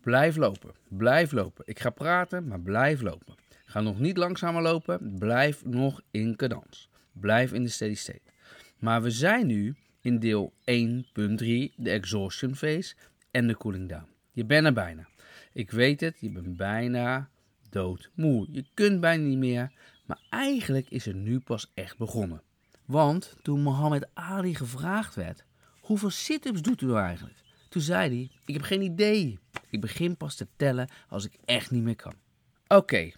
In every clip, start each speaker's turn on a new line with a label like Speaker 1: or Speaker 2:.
Speaker 1: Blijf lopen, blijf lopen. Ik ga praten, maar blijf lopen. Ga nog niet langzamer lopen, blijf nog in cadans. Blijf in de steady state. Maar we zijn nu in deel 1.3, de exhaustion phase en de cooling down. Je bent er bijna. Ik weet het, je bent bijna doodmoe. Je kunt bijna niet meer, maar eigenlijk is het nu pas echt begonnen. Want toen Mohammed Ali gevraagd werd, hoeveel sit-ups doet u nou eigenlijk? Toen zei hij, ik heb geen idee. Ik begin pas te tellen als ik echt niet meer kan. Oké,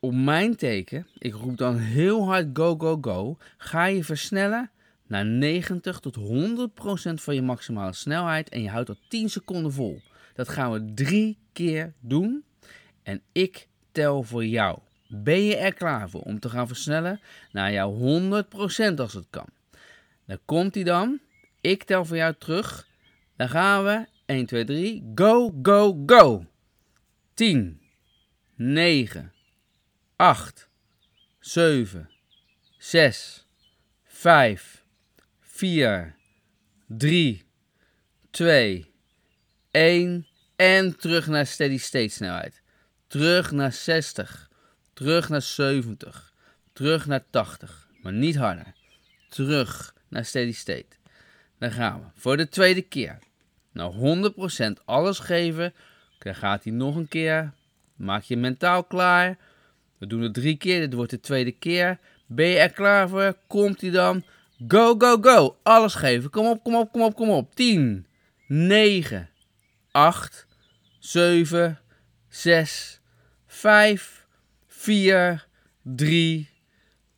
Speaker 1: op mijn teken, ik roep dan heel hard go, go, go, ga je versnellen naar 90 tot 100 procent van je maximale snelheid en je houdt dat 10 seconden vol. Dat gaan we drie keer doen en ik tel voor jou. Ben je er klaar voor om te gaan versnellen naar jouw 100 procent als het kan? Dan komt hij dan. Ik tel voor jou terug. Dan gaan we. 1, 2, 3. Go, go, go. 10, 9, 8, 7, 6, 5, 4, 3, 2, 1 en terug naar steady state snelheid. Terug naar 60, terug naar 70, terug naar 80, maar niet harder. Terug naar steady state. Dan gaan we voor de tweede keer. Nou 100% alles geven. Dan gaat hij nog een keer. Maak je mentaal klaar. We doen het drie keer. Dit wordt de tweede keer. Ben je er klaar voor? Komt hij dan? Go, go, go. Alles geven. Kom op, kom op, kom op, kom op. 10, 9, 8, 7, 6, 5, 4, 3,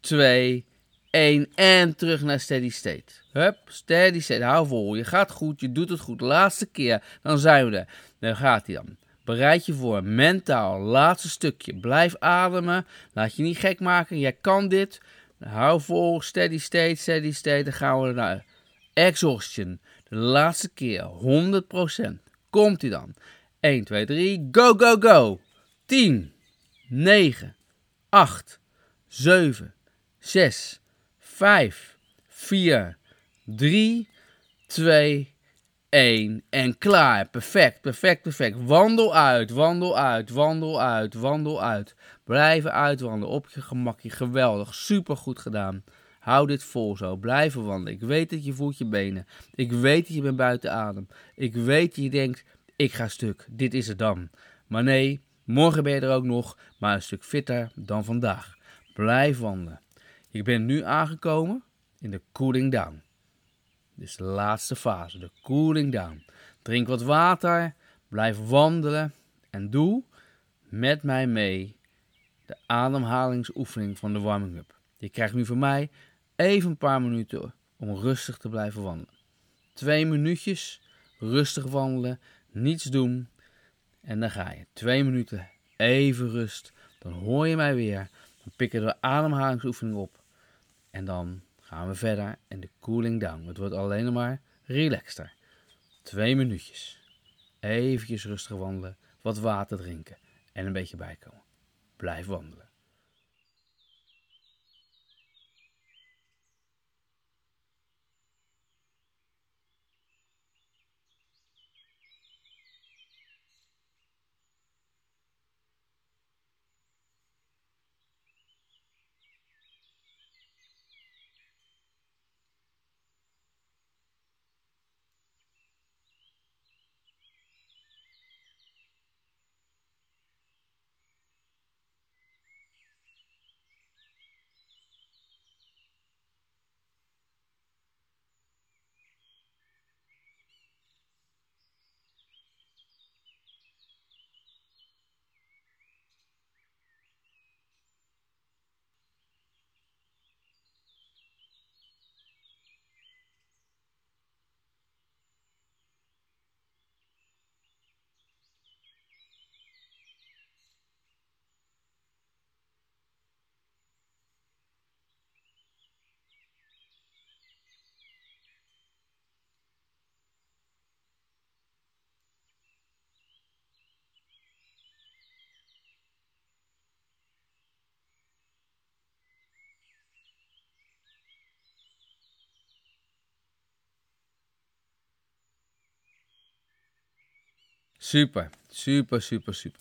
Speaker 1: 2, 1. En terug naar steady state. Hup, steady state. Hou vol. Je gaat goed. Je doet het goed. Laatste keer. Dan zijn we er. Dan gaat hij dan. Bereid je voor. Mentaal. Laatste stukje. Blijf ademen. Laat je niet gek maken. Jij kan dit. Hou vol. Steady state. Steady state. Dan gaan we naar exhaustion. De laatste keer. 100%. Komt hij dan. 1, 2, 3. Go, go, go. 10, 9, 8, 7, 6, 5, 4, 3, 2, 1 en klaar. Perfect, perfect, perfect. Wandel uit, wandel uit, wandel uit, wandel uit. Blijven uitwandelen op je gemakje. Geweldig, super goed gedaan. Hou dit vol zo. Blijven wandelen. Ik weet dat je voelt je benen. Ik weet dat je bent buiten adem. Ik weet dat je denkt, ik ga stuk. Dit is het dan. Maar nee, morgen ben je er ook nog, maar een stuk fitter dan vandaag. Blijf wandelen. Ik ben nu aangekomen in de cooling down. Dus de laatste fase, de cooling down. Drink wat water, blijf wandelen en doe met mij mee de ademhalingsoefening van de warming-up. Je krijgt nu van mij even een paar minuten om rustig te blijven wandelen. Twee minuutjes rustig wandelen, niets doen en dan ga je. Twee minuten even rust, dan hoor je mij weer. Dan pikken we de ademhalingsoefening op en dan gaan we verder en de cooling down. Het wordt alleen maar relaxter. Twee minuutjes. Eventjes rustig wandelen, wat water drinken en een beetje bijkomen. Blijf wandelen. Super, super, super, super.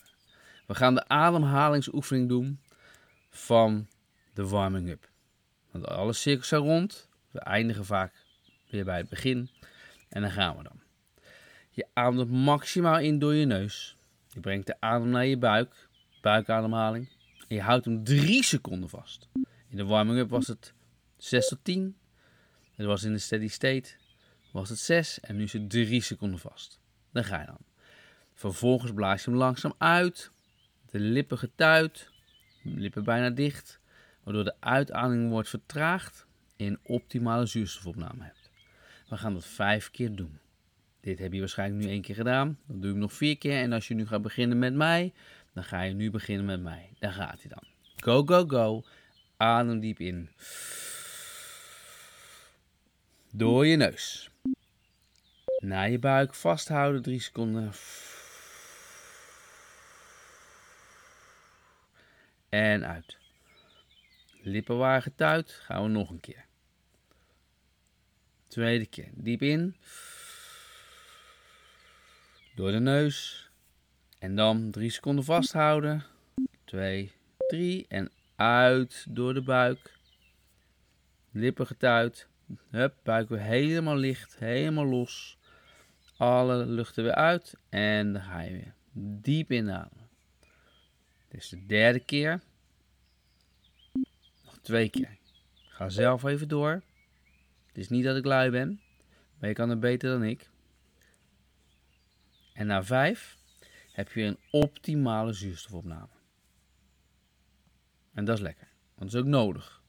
Speaker 1: We gaan de ademhalingsoefening doen van de warming-up. Want alle cirkels zijn rond. We eindigen vaak weer bij het begin. En dan gaan we dan. Je ademt maximaal in door je neus. Je brengt de adem naar je buik. Buikademhaling. En je houdt hem 3 seconden vast. In de warming-up was het 6 tot 10. Het was in de steady state was het 6 en nu is het 3 seconden vast. Dan ga je dan. Vervolgens blaas je hem langzaam uit. De lippen getuit. Lippen bijna dicht. Waardoor de uitademing wordt vertraagd en optimale zuurstofopname hebt. We gaan dat vijf keer doen. Dit heb je waarschijnlijk nu één keer gedaan. Dan doe ik nog vier keer. En als je nu gaat beginnen met mij, dan ga je nu beginnen met mij. Daar gaat hij dan. Go, go, go. Adem diep in. Door je neus. Naar je buik vasthouden, drie seconden. En uit. Lippen waren getuit. Gaan we nog een keer. Tweede keer. Diep in. Door de neus. En dan drie seconden vasthouden. Twee, drie. En uit door de buik. Lippen getuit. Hup, buik weer helemaal licht. Helemaal los. Alle lucht er weer uit. En dan ga je weer diep inademen. Dit is de derde keer. Nog twee keer. Ga zelf even door. Het is niet dat ik lui ben. Maar je kan het beter dan ik. En na vijf heb je een optimale zuurstofopname. En dat is lekker. Want dat is ook nodig.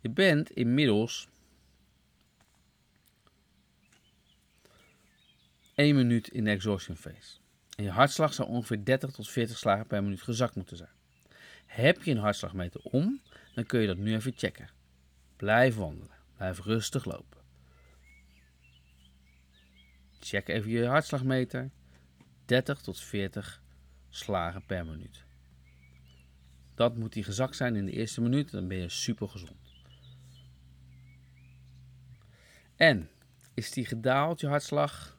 Speaker 1: Je bent inmiddels 1 minuut in de exhaustion phase. Je hartslag zou ongeveer 30 tot 40 slagen per minuut gezakt moeten zijn. Heb je een hartslagmeter om, dan kun je dat nu even checken. Blijf wandelen. Blijf rustig lopen. Check even je hartslagmeter. 30 tot 40 slagen per minuut. Dat moet die gezakt zijn in de eerste minuut, dan ben je super gezond. En is die gedaald, je hartslag?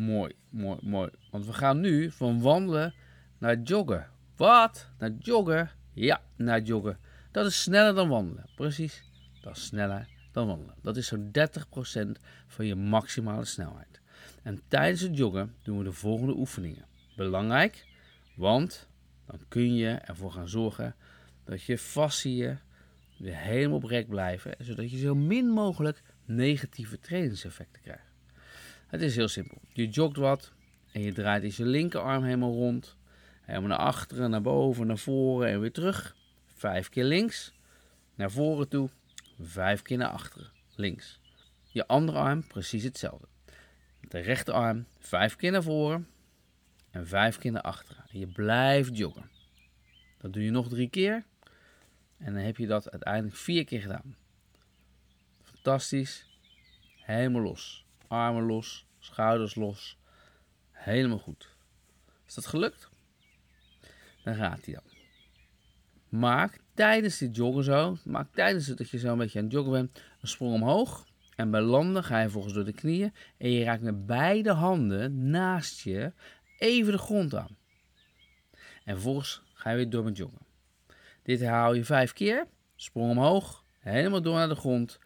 Speaker 1: Mooi, mooi, mooi. Want we gaan nu van wandelen naar joggen. Wat? Naar joggen? Ja, naar joggen. Dat is sneller dan wandelen. Precies. Dat is sneller dan wandelen. Dat is zo'n 30% van je maximale snelheid. En tijdens het joggen doen we de volgende oefeningen. Belangrijk, want dan kun je ervoor gaan zorgen dat je fasciën weer helemaal oprek blijven. Zodat je zo min mogelijk negatieve trainingseffecten krijgt. Het is heel simpel. Je jogt wat en je draait je linkerarm helemaal rond. Helemaal naar achteren, naar boven, naar voren en weer terug. Vijf keer links, naar voren toe. Vijf keer naar achteren, links. Je andere arm precies hetzelfde. De rechterarm vijf keer naar voren en vijf keer naar achteren. En je blijft joggen. Dat doe je nog drie keer. En dan heb je dat uiteindelijk vier keer gedaan. Fantastisch. Helemaal los. Armen los, schouders los. Helemaal goed. Is dat gelukt? Dan gaat hij dan. Maak tijdens die joggen zo, maak tijdens het dat je zo een beetje aan het joggen bent, een sprong omhoog. En bij landen ga je volgens door de knieën en je raakt met beide handen naast je even de grond aan. En vervolgens ga je weer door met joggen. Dit herhaal je vijf keer. Sprong omhoog, helemaal door naar de grond.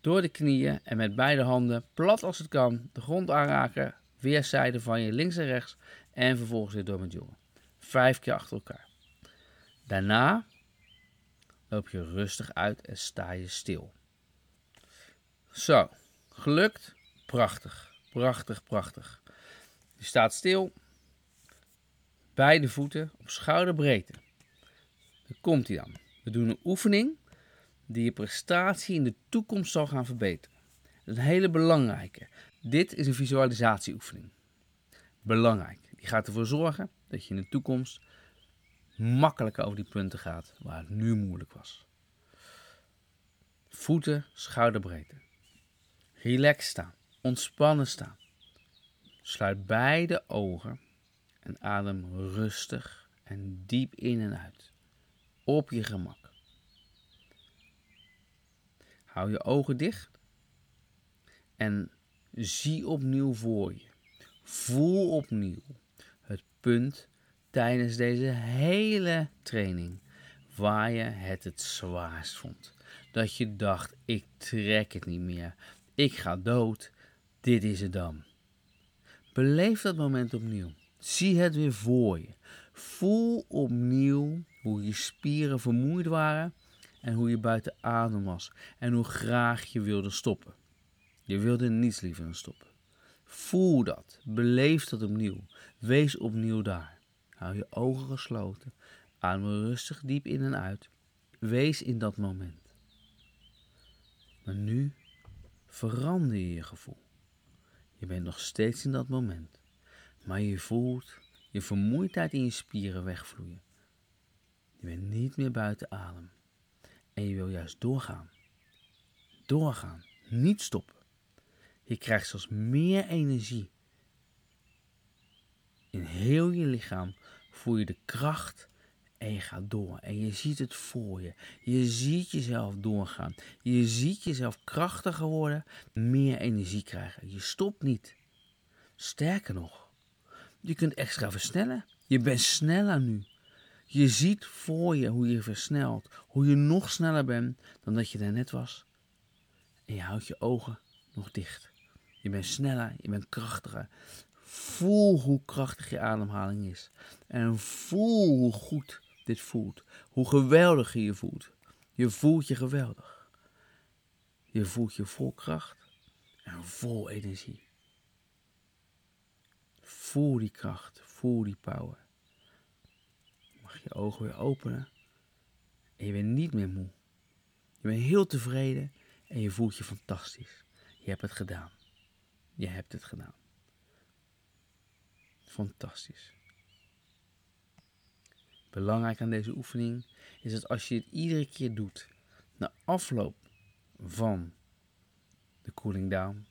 Speaker 1: Door de knieën en met beide handen, plat als het kan, de grond aanraken. Weerszijden van je links en rechts. En vervolgens weer door met joggen. Vijf keer achter elkaar. Daarna loop je rustig uit en sta je stil. Zo, gelukt? Prachtig, prachtig, prachtig. Je staat stil. Beide voeten op schouderbreedte. Dan komt hij dan. We doen een oefening die je prestatie in de toekomst zal gaan verbeteren. Dat is een hele belangrijke. Dit is een visualisatieoefening. Belangrijk. Die gaat ervoor zorgen dat je in de toekomst makkelijker over die punten gaat waar het nu moeilijk was. Voeten schouderbreedte. Relax staan. Ontspannen staan. Sluit beide ogen en adem rustig en diep in en uit. Op je gemak. Hou je ogen dicht. En zie opnieuw voor je. Voel opnieuw het punt tijdens deze hele training waar je het het zwaarst vond. Dat je dacht, ik trek het niet meer. Ik ga dood. Dit is het dan. Beleef dat moment opnieuw. Zie het weer voor je. Voel opnieuw hoe je spieren vermoeid waren en hoe je buiten adem was en hoe graag je wilde stoppen. Je wilde niets liever dan stoppen. Voel dat, beleef dat opnieuw, wees opnieuw daar. Hou je ogen gesloten, adem rustig diep in en uit. Wees in dat moment. Maar nu verander je je gevoel. Je bent nog steeds in dat moment, maar je voelt je vermoeidheid in je spieren wegvloeien. Je bent niet meer buiten adem en je wil juist doorgaan. Doorgaan, niet stoppen. Je krijgt zelfs meer energie. In heel je lichaam voel je de kracht en je gaat door. En je ziet het voor je. Je ziet jezelf doorgaan. Je ziet jezelf krachtiger worden, meer energie krijgen. Je stopt niet. Sterker nog, je kunt extra versnellen. Je bent sneller nu. Je ziet voor je hoe je versnelt, hoe je nog sneller bent dan dat je daarnet was. En je houdt je ogen nog dicht. Je bent sneller, je bent krachtiger. Voel hoe krachtig je ademhaling is. En voel hoe goed dit voelt. Hoe geweldig je je voelt. Je voelt je geweldig. Je voelt je vol kracht en vol energie. Voel die kracht, voel die power. Je ogen weer openen en je bent niet meer moe. Je bent heel tevreden en je voelt je fantastisch. Je hebt het gedaan. Je hebt het gedaan. Fantastisch. Belangrijk aan deze oefening is dat als je het iedere keer doet, na afloop van de cooling down,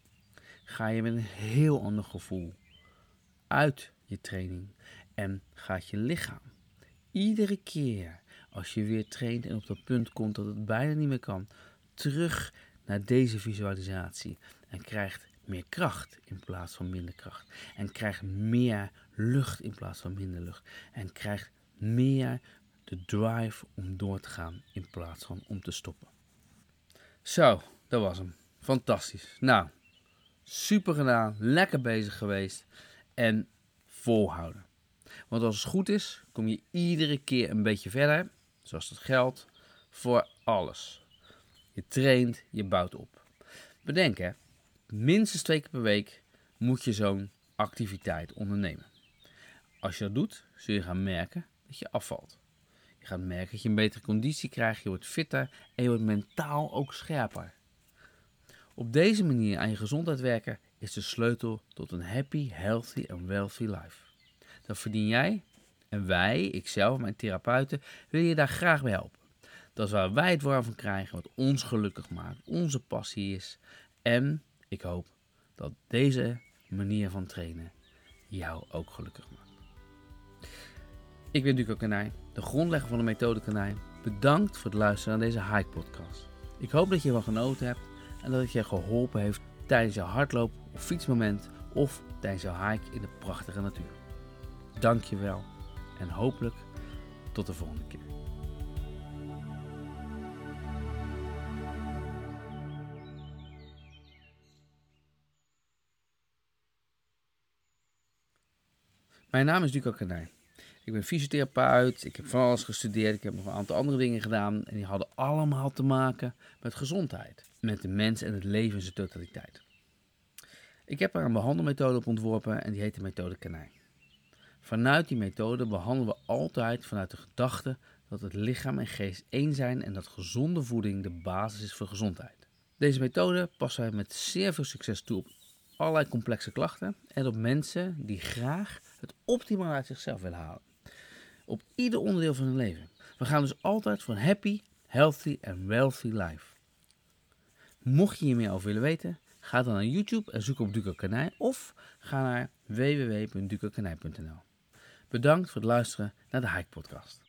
Speaker 1: ga je met een heel ander gevoel uit je training en gaat je lichaam iedere keer als je weer traint en op dat punt komt dat het bijna niet meer kan, terug naar deze visualisatie en krijgt meer kracht in plaats van minder kracht. En krijgt meer lucht in plaats van minder lucht. En krijgt meer de drive om door te gaan in plaats van om te stoppen. Zo, dat was hem. Fantastisch. Nou, super gedaan. Lekker bezig geweest. En volhouden. Want als het goed is, kom je iedere keer een beetje verder. Zoals dat geldt voor alles. Je traint, je bouwt op. Bedenk hè, minstens twee keer per week moet je zo'n activiteit ondernemen. Als je dat doet, zul je gaan merken dat je afvalt. Je gaat merken dat je een betere conditie krijgt, je wordt fitter en je wordt mentaal ook scherper. Op deze manier aan je gezondheid werken is de sleutel tot een happy, healthy en wealthy life. Dat verdien jij en wij, ikzelf, mijn therapeuten, willen je daar graag bij helpen. Dat is waar wij het warm van krijgen, wat ons gelukkig maakt, onze passie is. En ik hoop dat deze manier van trainen jou ook gelukkig maakt. Ik ben Duco Kanij, de grondlegger van de methode Kanij. Bedankt voor het luisteren naar deze Hike podcast. Ik hoop dat je ervan genoten hebt en dat het je geholpen heeft tijdens jouw hardloop of fietsmoment of tijdens jouw hike in de prachtige natuur. Dank je wel en hopelijk tot de volgende keer. Mijn naam is Duco Kanij. Ik ben fysiotherapeut, ik heb van alles gestudeerd, ik heb nog een aantal andere dingen gedaan. En die hadden allemaal te maken met gezondheid. Met de mens en het leven in zijn totaliteit. Ik heb er een behandelmethode op ontworpen en die heet de methode Kanij. Vanuit die methode behandelen we altijd vanuit de gedachte dat het lichaam en geest één zijn en dat gezonde voeding de basis is voor gezondheid. Deze methode passen wij met zeer veel succes toe op allerlei complexe klachten en op mensen die graag het optimaal uit zichzelf willen halen. Op ieder onderdeel van hun leven. We gaan dus altijd voor een happy, healthy en wealthy life. Mocht je hier meer over willen weten, ga dan naar YouTube en zoek op Duco Kanij of ga naar www.ducokanij.nl. Bedankt voor het luisteren naar de Hike Podcast.